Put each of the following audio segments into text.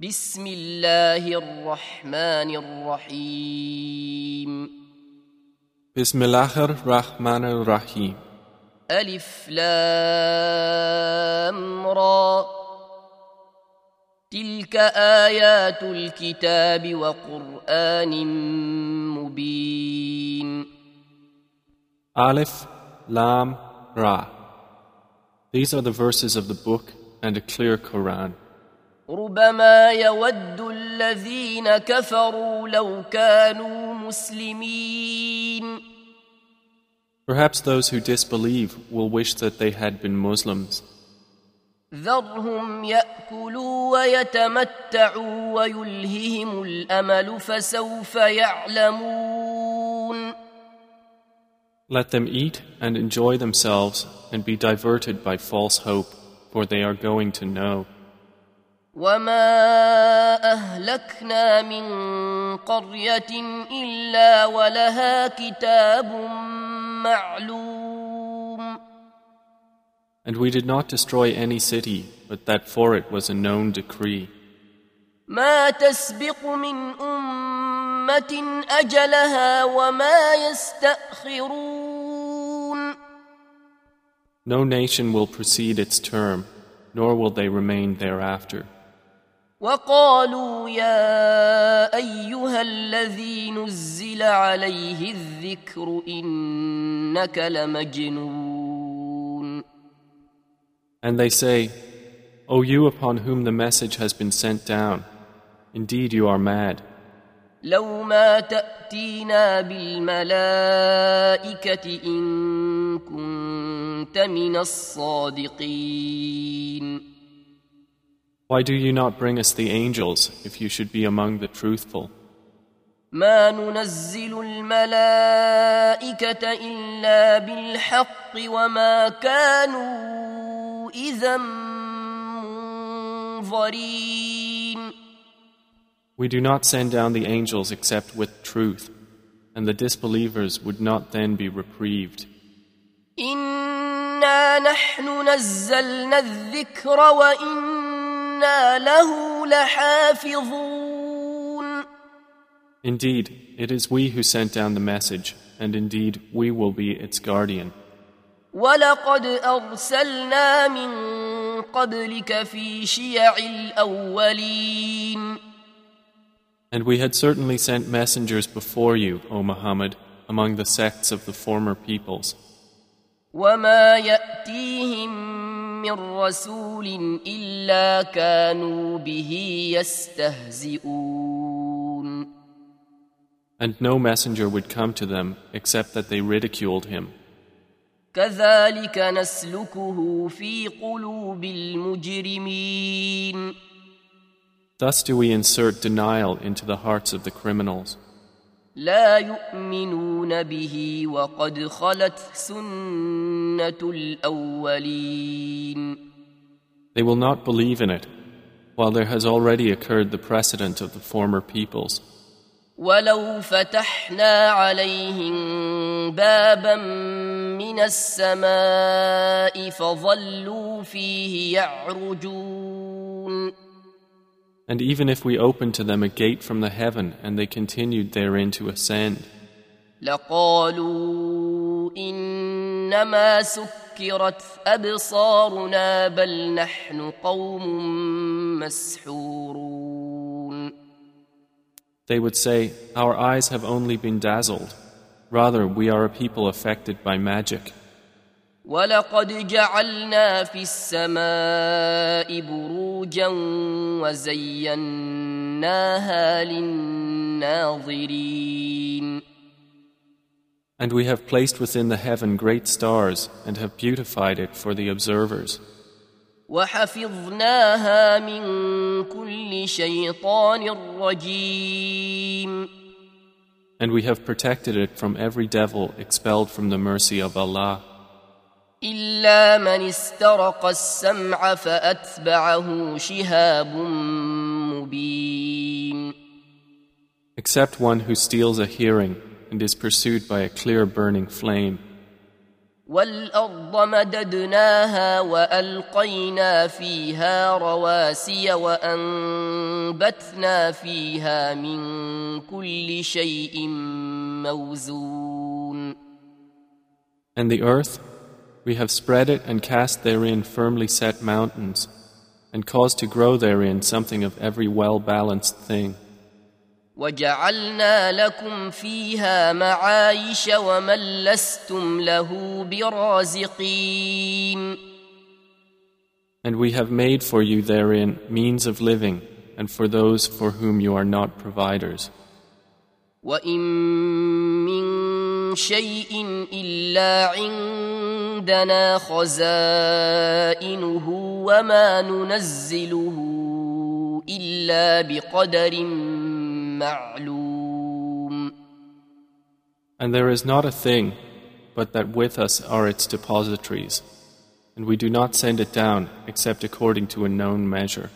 بسم الله الرحمن الرحيم بسم الله الرحمن الرحيم ألف لام را تلك آيات الكتاب وقرآن مبين Aleph, Lam, Ra. These are the verses of the book and a clear Quran. ربما يود الذين كفروا لو كانوا مسلمين Perhaps those who disbelieve will wish that they had been Muslims. ذرهم ياكلوا ويتمتعوا ويلههم الامل فسوف يعلمون Let them eat and enjoy themselves and be diverted by false hope, for they are going to know. وما اهلكنا من قريه الا ولها كتاب معلوم And we did not destroy any city, but that for it was a known decree. ما تسبق من امه اجلها وما يستاخرون No nation will precede its term, nor will they remain thereafter. وقالوا يا أيها الذي نزل عليه الذكر إنك لمجنون And they say, O you upon whom the message has been sent down, indeed you are mad. لو ما تأتينا بالملائكة إن كنت من الصادقين Why do you not bring us the angels if you should be among the truthful? ما ننزل الملائكه الا بالحق وما كانوا اذا منظرين We do not send down the angels except with truth, and the disbelievers would not then be reprieved. انا نحن نزلنا الذكر وانا له لحافظون Indeed, it is we who sent down the message, and indeed we will be its guardian. ولقد ارسلنا من قبلك في شيع الاولين And we had certainly sent messengers before you, O Muhammad, among the sects of the former peoples. وما ياتيهم من رسول الا كانوا به يستهزئون And no messenger would come to them except that they ridiculed him. كذلك نسلكه في قلوب المجرمين Thus do we insert denial into the hearts of the criminals. لا يؤمنون به وقد خلت سنه الاولين They will not believe in it, while there has already occurred the precedent of the former peoples. ولو فتحنا عليهم بابا من السماء فظلوا فيه يعرجون And even if we opened to them a gate from the heaven and they continued therein to ascend, لقالوا انما سكرت ابصارنا بل نحن قوم مسحورون they would say, Our eyes have only been dazzled. Rather, we are a people affected by magic. ولقد جعلنا في السماء بروجا وزيناها للناظرين And we have placed within the heaven great stars and have beautified it for the observers. وحفظناها من كل شيطان رجيم And we have protected it from every devil expelled from the mercy of Allah. إلا من استرق السمع فأتبعه شهاب مبين Except one who steals a hearing and is pursued by a clear burning flame. والارض مددناها والقينا فيها رواسي وانبتنا فيها من كل شيء موزون And the earth, we have spread it and cast therein firmly set mountains, and caused to grow therein something of every well balanced thing. وجعلنا لكم فيها معايش ومن لستم له برازقين And we have made for you therein means of living, and for those for whom you are not providers. وإن من شيء إلا عندنا خزائنه وما ننزله إلا بقدر معلوم And there is not a thing, but that with us are its depositories, and we do not send it down except according to a known measure.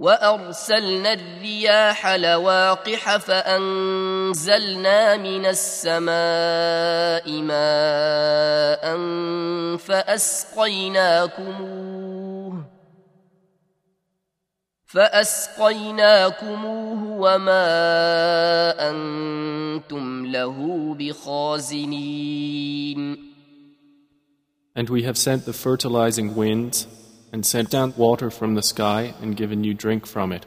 وأرسلنا الرياح لواقح فأنزلنا من السماء ماء فأسقيناكموه فأسقيناكموه وما أنتم له بخازنين. And we have sent the fertilizing winds, and sent down water from the sky and given you drink from it,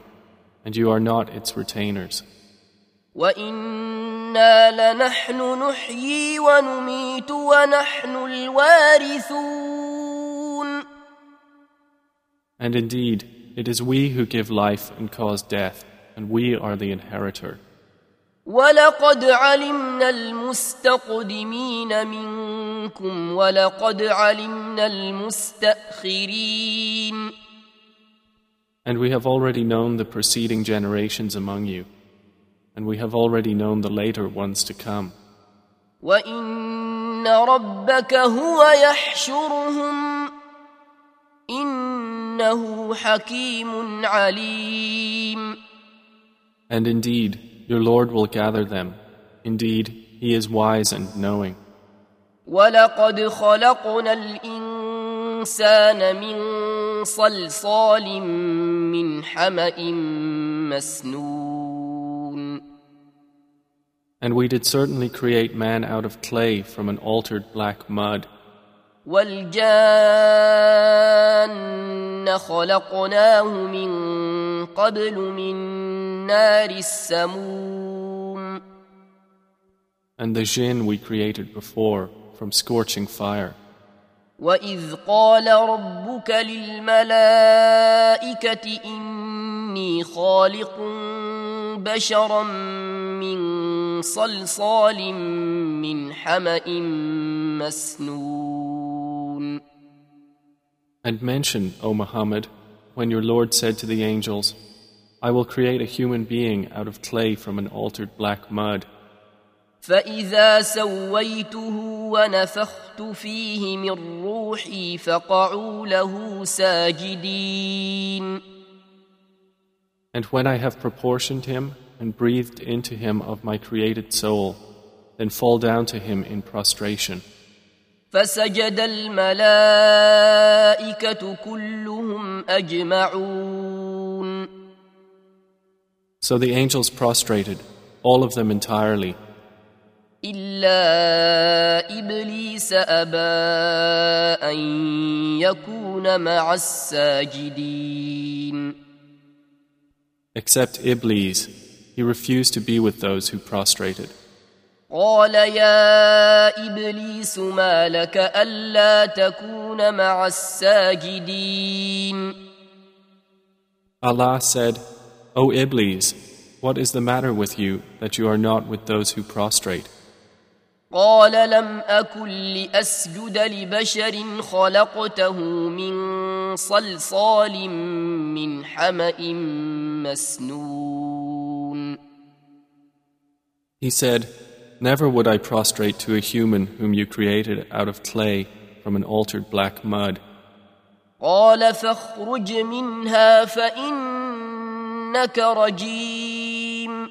and you are not its retainers. And indeed, it is we who give life and cause death, and we are the inheritor. ولقد علمنا المستقدمين منكم ولقد علمنا المستأخرين And we have already known the preceding generations among you, and we have already known the later ones to come. وإن ربك هو يحشرهم إنه حكيم عليم And indeed, your Lord will gather them. Indeed, He is wise and knowing. ولقد خلقنا الإنسان من صلصال من حمأ مسنون And we did certainly create man out of clay from an altered black mud. والجان خلقناه من قبل من نار السموم And the jinn we created before from scorching fire. وإذ قال ربك للملائكة إني خالق بشرا من صلصال من حمأ مسنون And mention, O Muhammad, when your Lord said to the angels, I will create a human being out of clay from an altered black mud. فإذا سويته ونفخت فيه من روحي فقعوا له ساجدين And when I have proportioned him and breathed into him of my created soul, then fall down to him in prostration. فسجد الملائكة كلهم أجمعون So the angels prostrated, all of them entirely, إلا إبليس أبى أن يكون مع الساجدين except Iblis. He refused to be with those who prostrated. قال يا إبليس ما لك ألا تكون مع الساجدين Allah said, O Iblis, what is the matter with you that you are not with those who prostrate? قال لم أكن لأسجد لبشر خلقته من صلصال من حمأ مسنون He said, Never would I prostrate to a human whom you created out of clay from an altered black mud. قال فاخرج منها فإنك رجيم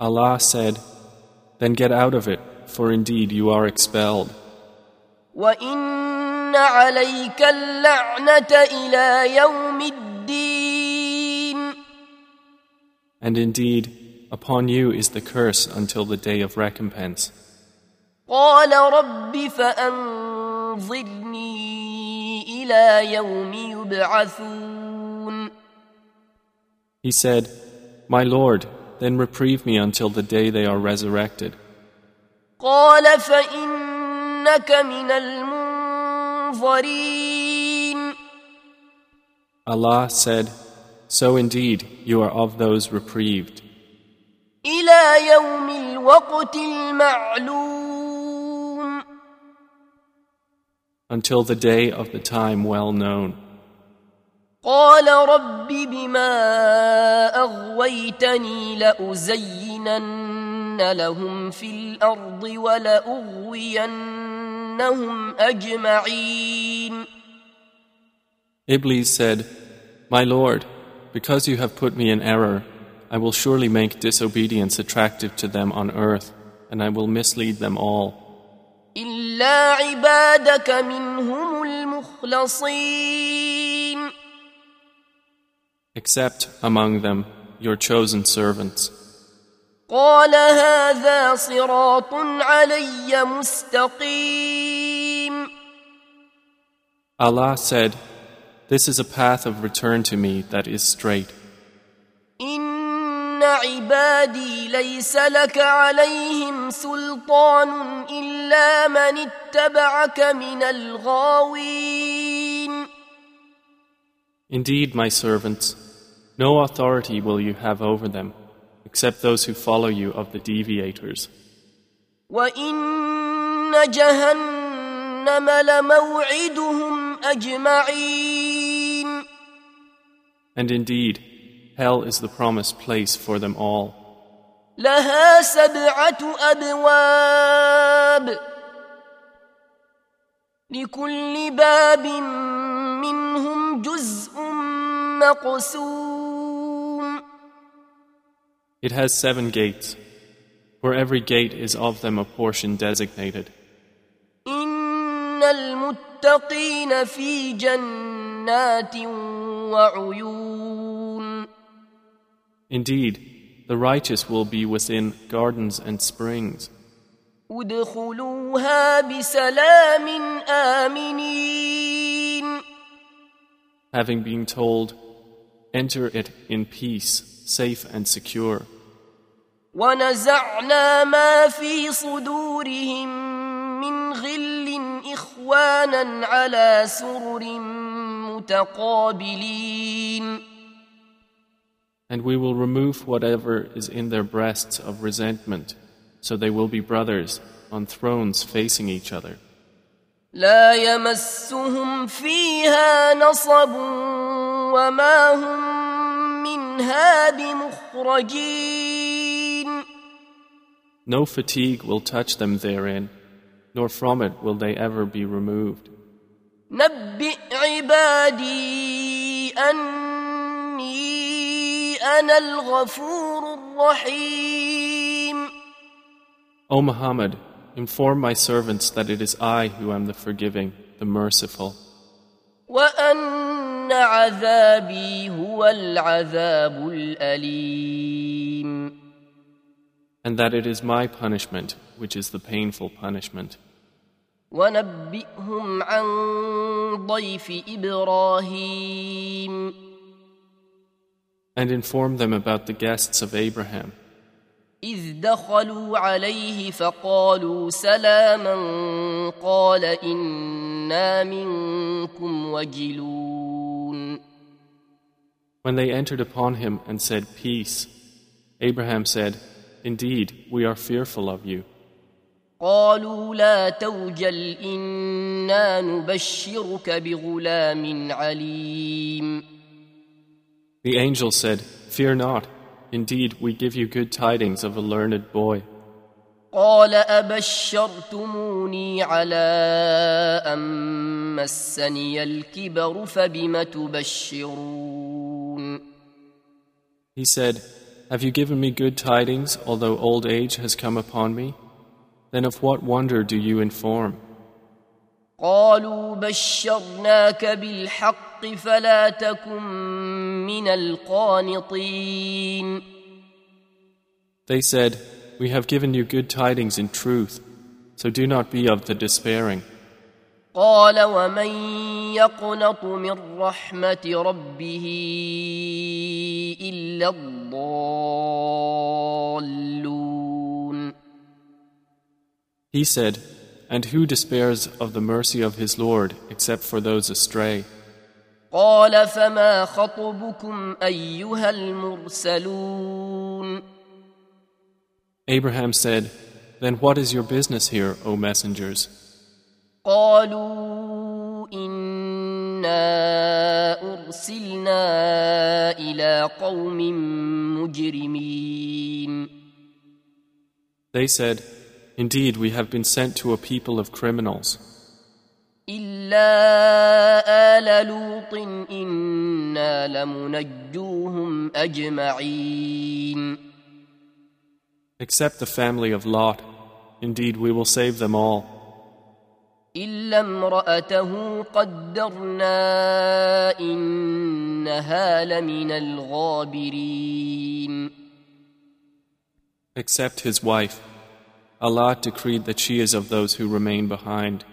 Allah said, Then get out of it, for indeed you are expelled. وان عليك اللعنه الى يوم الدين And indeed, upon you is the curse until the day of recompense. قال رب فانظرني الى يوم يبعثون He said, My Lord, then reprieve me until the day they are resurrected. قال فانك من المنظرين Allah said, So indeed, you are of those reprieved, إلى يوم الوقت المعلوم until the day of the time well known. قال رب بما اغويتني لازينن لهم في الأرض ولاغوينهم اجمعين Iblis said, My Lord, because you have put me in error, I will surely make disobedience attractive to them on earth, and I will mislead them all, الا عبادك منهم المخلصين except among them your chosen servants. قال هذا صراط علي مستقيم Allah said, This is a path of return to me that is straight. ان عبادي ليس لك عليهم سلطان الا من اتبعك من الغاوين Indeed, my servants, no authority will you have over them, except those who follow you of the deviators. وان جهنم لموعدهم اجمعين And indeed, hell is the promised place for them all. لها سبعه ابواب لكل باب منهم جزء مقسوم It has seven gates. For every gate is of them a portion designated. ان المتقين في جنات وعيون Indeed, the righteous will be within gardens and springs. ادخلوها بسلام امنين having been told, Enter it in peace, safe and secure. ونزعنا ما في صدورهم من غل اخوانا على سرر متقابلين And we will remove whatever is in their breasts of resentment, so they will be brothers on thrones facing each other. لا يمسهم فيها نصب وما هم منها بمخرجين No fatigue will touch them therein, nor from it will they ever be removed. نبئ عبادي أني أنا الغفور الرحيم O Muhammad, inform my servants that it is I who am the forgiving, the merciful, وأن عذابي هو العذاب الأليم and that it is my punishment which is the painful punishment. ونبئهم عن ضيف إبراهيم And inform them about the guests of Abraham. إذ دخلوا عليه فقالوا سلاما قال إنا منكم وجلون When they entered upon him and said, Peace, Abraham said, Indeed, we are fearful of you. قالوا لا توجل إنا نبشرك بغلام عليم The angel said, Fear not. Indeed, we give you good tidings of a learned boy. قال أبشرتموني على أن مسني الكبر فبم تبشرون He said, Have you given me good tidings, although old age has come upon me? Then of what wonder do you inform? قالوا بشرناك بالحق فلا تكن من القانطين They said, We have given you good tidings in truth, so do not be of the despairing. قال ومن يقنط من رحمة ربه إلا الضالون He said, And who despairs of the mercy of his Lord except for those astray? قال فما خطبكم أيها المرسلون Abraham said, Then what is your business here, O messengers? قالوا إنا أرسلنا إلى قوم مجرمين They said, Indeed, we have been sent to a people of criminals. إلا آل لوط إنا لمنجوهم أجمعين Except the family of Lot. Indeed, we will save them all. إلا امرأته قدرنا إنها لمن الغابرين Except his wife. Allah decreed that she is of those who remain behind.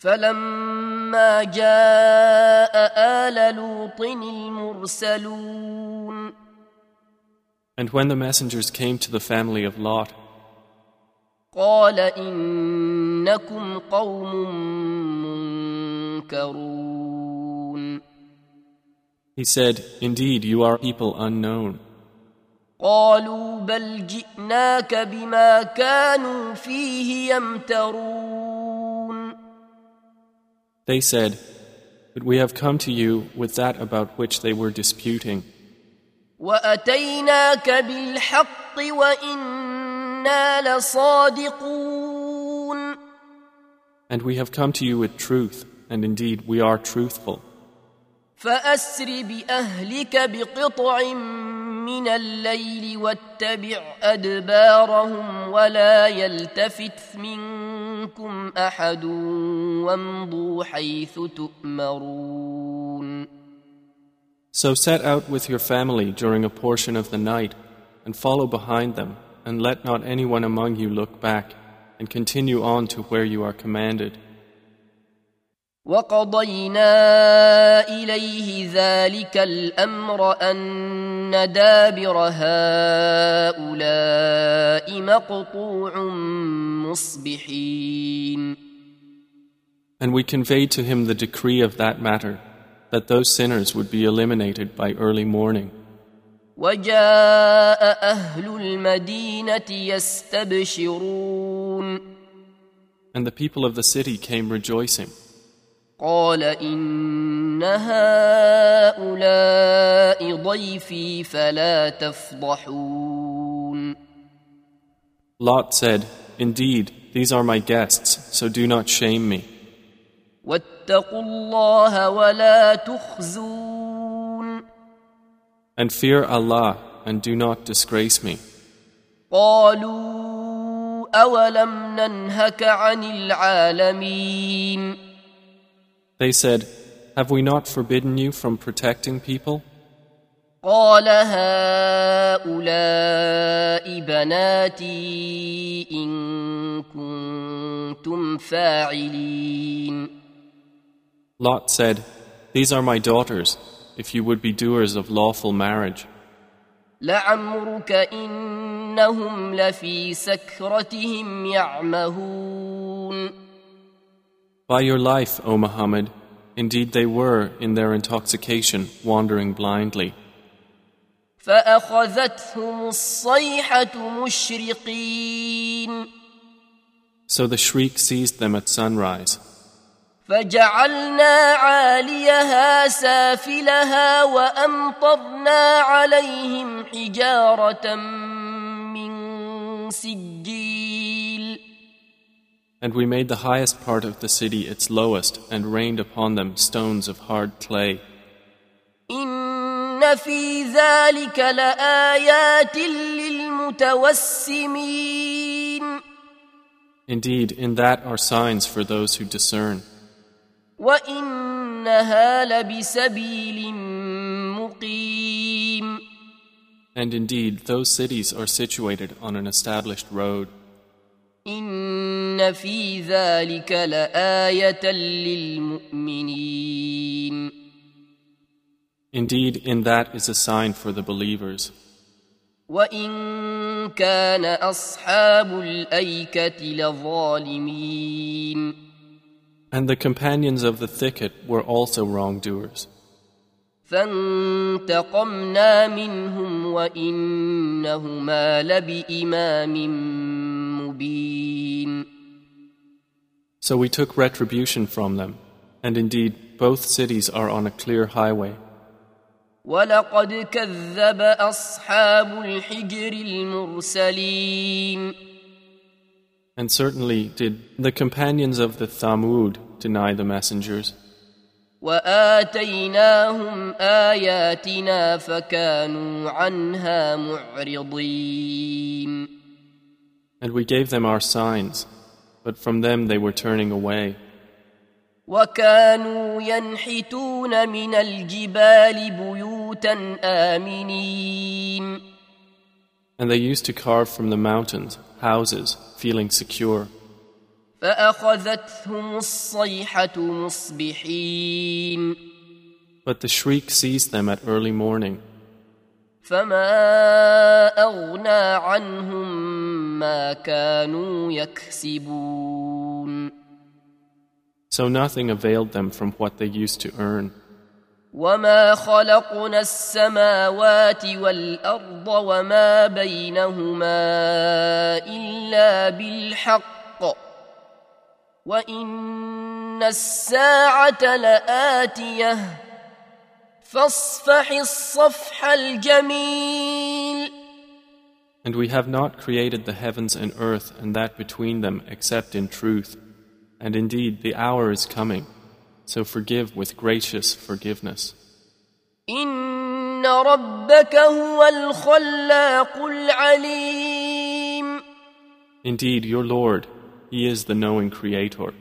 فلما جاء آل لوط المرسلون And when the messengers came to the family of Lot, قال إنكم قوم منكرون he said, Indeed, you are people unknown. قالوا بل جئناك بما كانوا فيه يمترون They said, But we have come to you with that about which they were disputing, وأتيناك بالحق وإنا لصادقون and we have come to you with truth, and indeed we are truthful. فأسر بأهلك بقطع من الليل واتبع أدبارهم ولا يلتفت منكم أحد وامضوا حيث تؤمرون So set out with your family during a portion of the night, and follow behind them, and let not anyone among you look back, and continue on to where you are commanded. وقضينا إليه ذلك الأمر أن دابر هؤلاء مقطوع مصبحين And we conveyed to him the decree of that matter, that those sinners would be eliminated by early morning. وجاء أهل المدينة يستبشرون And the people of the city came rejoicing. قال إن هؤلاء ضيفي فلا تفضحون Lot said, Indeed, these are my guests, so do not shame me. واتقوا الله ولا تخزون And fear Allah, and do not disgrace me. قالوا أولم ننهك عن العالمين They said, Have we not forbidden you from protecting people? قال هؤلاء بناتي إن كنتم فاعلين Lot said, These are my daughters, if you would be doers of lawful marriage. لعمرك إنهم لفي سكرتهم يعمهون By your life, O Muhammad, indeed they were, in their intoxication, wandering blindly. فأخذتهم الصيحة مشرقين So the shriek seized them at sunrise. فجعلنا عاليها سافلها وأمطرنا عليهم حجارة من سجيل And we made the highest part of the city its lowest, and rained upon them stones of hard clay. إن في ذلك لآيات للمتوسمين Indeed, in that are signs for those who discern. وإنها لبسبيل مقيم And indeed, those cities are situated on an established road. إن في ذلك لآية للمؤمنين Indeed, in that is a sign for the believers. وإن كان أصحاب الأيكة لظالمين And the companions of the thicket were also wrongdoers. فانتقمنا منهم وإنهما لبإمام مبين So we took retribution from them, and indeed both cities are on a clear highway. ولقد كذب أصحاب الحجر المرسلين And certainly did the companions of the Thamud deny the messengers, وآتيناهم آياتنا فكانوا عنها معرضين and we gave them our signs, but from them they were turning away. وكانوا ينحتون من الجبال بيوتا آمنين And they used to carve from the mountains houses, feeling secure. فأخذتهم الصيحة مصبحين But the shriek seized them at early morning, فما أغنى عنهم كانوا يكسبون. So nothing availed them from what they used to earn. وما خلقنا السماوات والأرض وما بينهما إلا بالحق. وإن الساعة لآتية فاصفح الصفح الجميل. And we have not created the heavens and earth and that between them except in truth. And indeed, the hour is coming. So forgive with gracious forgiveness. إن ربك هو الخلاق العليم Indeed, your Lord, He is the knowing Creator.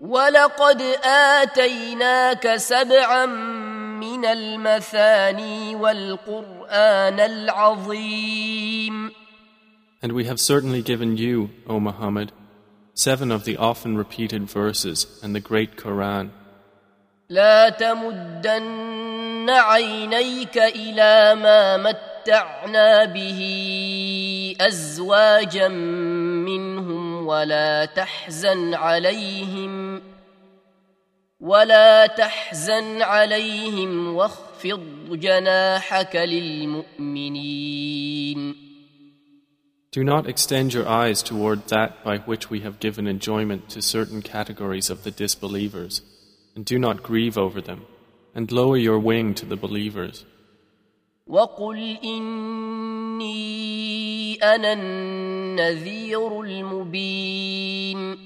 ولقد آتيناك سبعا من المثاني والقرآن العظيم And we have certainly given you, O Muhammad, seven of the often repeated verses and the great Quran. لا تمدن عينيك إلى ما متعنا به أزواجا منهم ولا تحزن عليهم ولا تحزن عليهم واخفض جناحك للمؤمنين Do not extend your eyes toward that by which we have given enjoyment to certain categories of the disbelievers, and do not grieve over them, and lower your wing to the believers. وقل إني أنا النذير المبين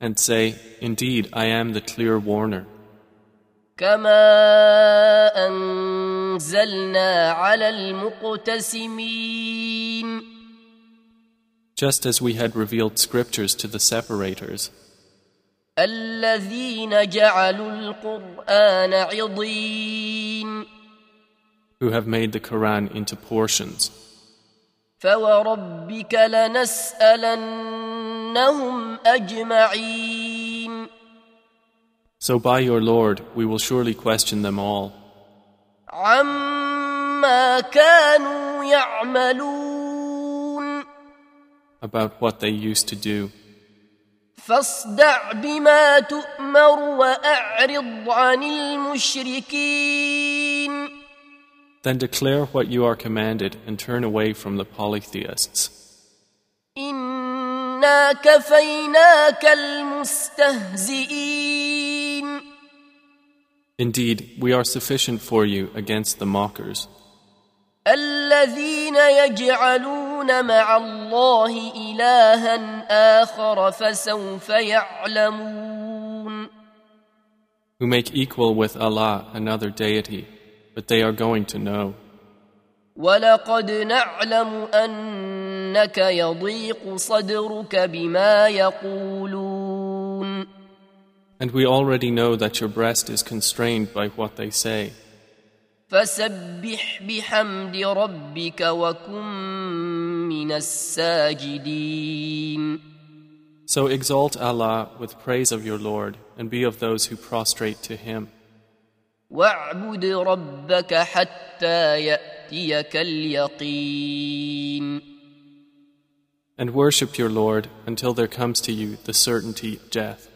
And say, Indeed, I am the clear warner, كما أنزلنا على المقتسمين just as we had revealed scriptures to the separators, الذين جعلوا القرآن عضين who have made the Quran into portions. فوربك لنسألنهم أجمعين So by your Lord, we will surely question them all عما كانوا يعملون about what they used to do. فاصدع بما تؤمر وأعرض عن المشركين Then declare what you are commanded and turn away from the polytheists. إنا كفيناك المستهزئين Indeed, we are sufficient for you against the mockers, الذين يجعلون مع الله إلها آخر فسوف يعلمون who make equal with Allah another deity, but they are going to know. ولقد نعلم انك يضيق صدرك بما يقولون And we already know that your breast is constrained by what they say. فسبح بحمد ربك وكن من الساجدين So exalt Allah with praise of your Lord and be of those who prostrate to Him. واعبد ربك حتى ياتيك اليقين And worship your Lord until there comes to you the certainty of death.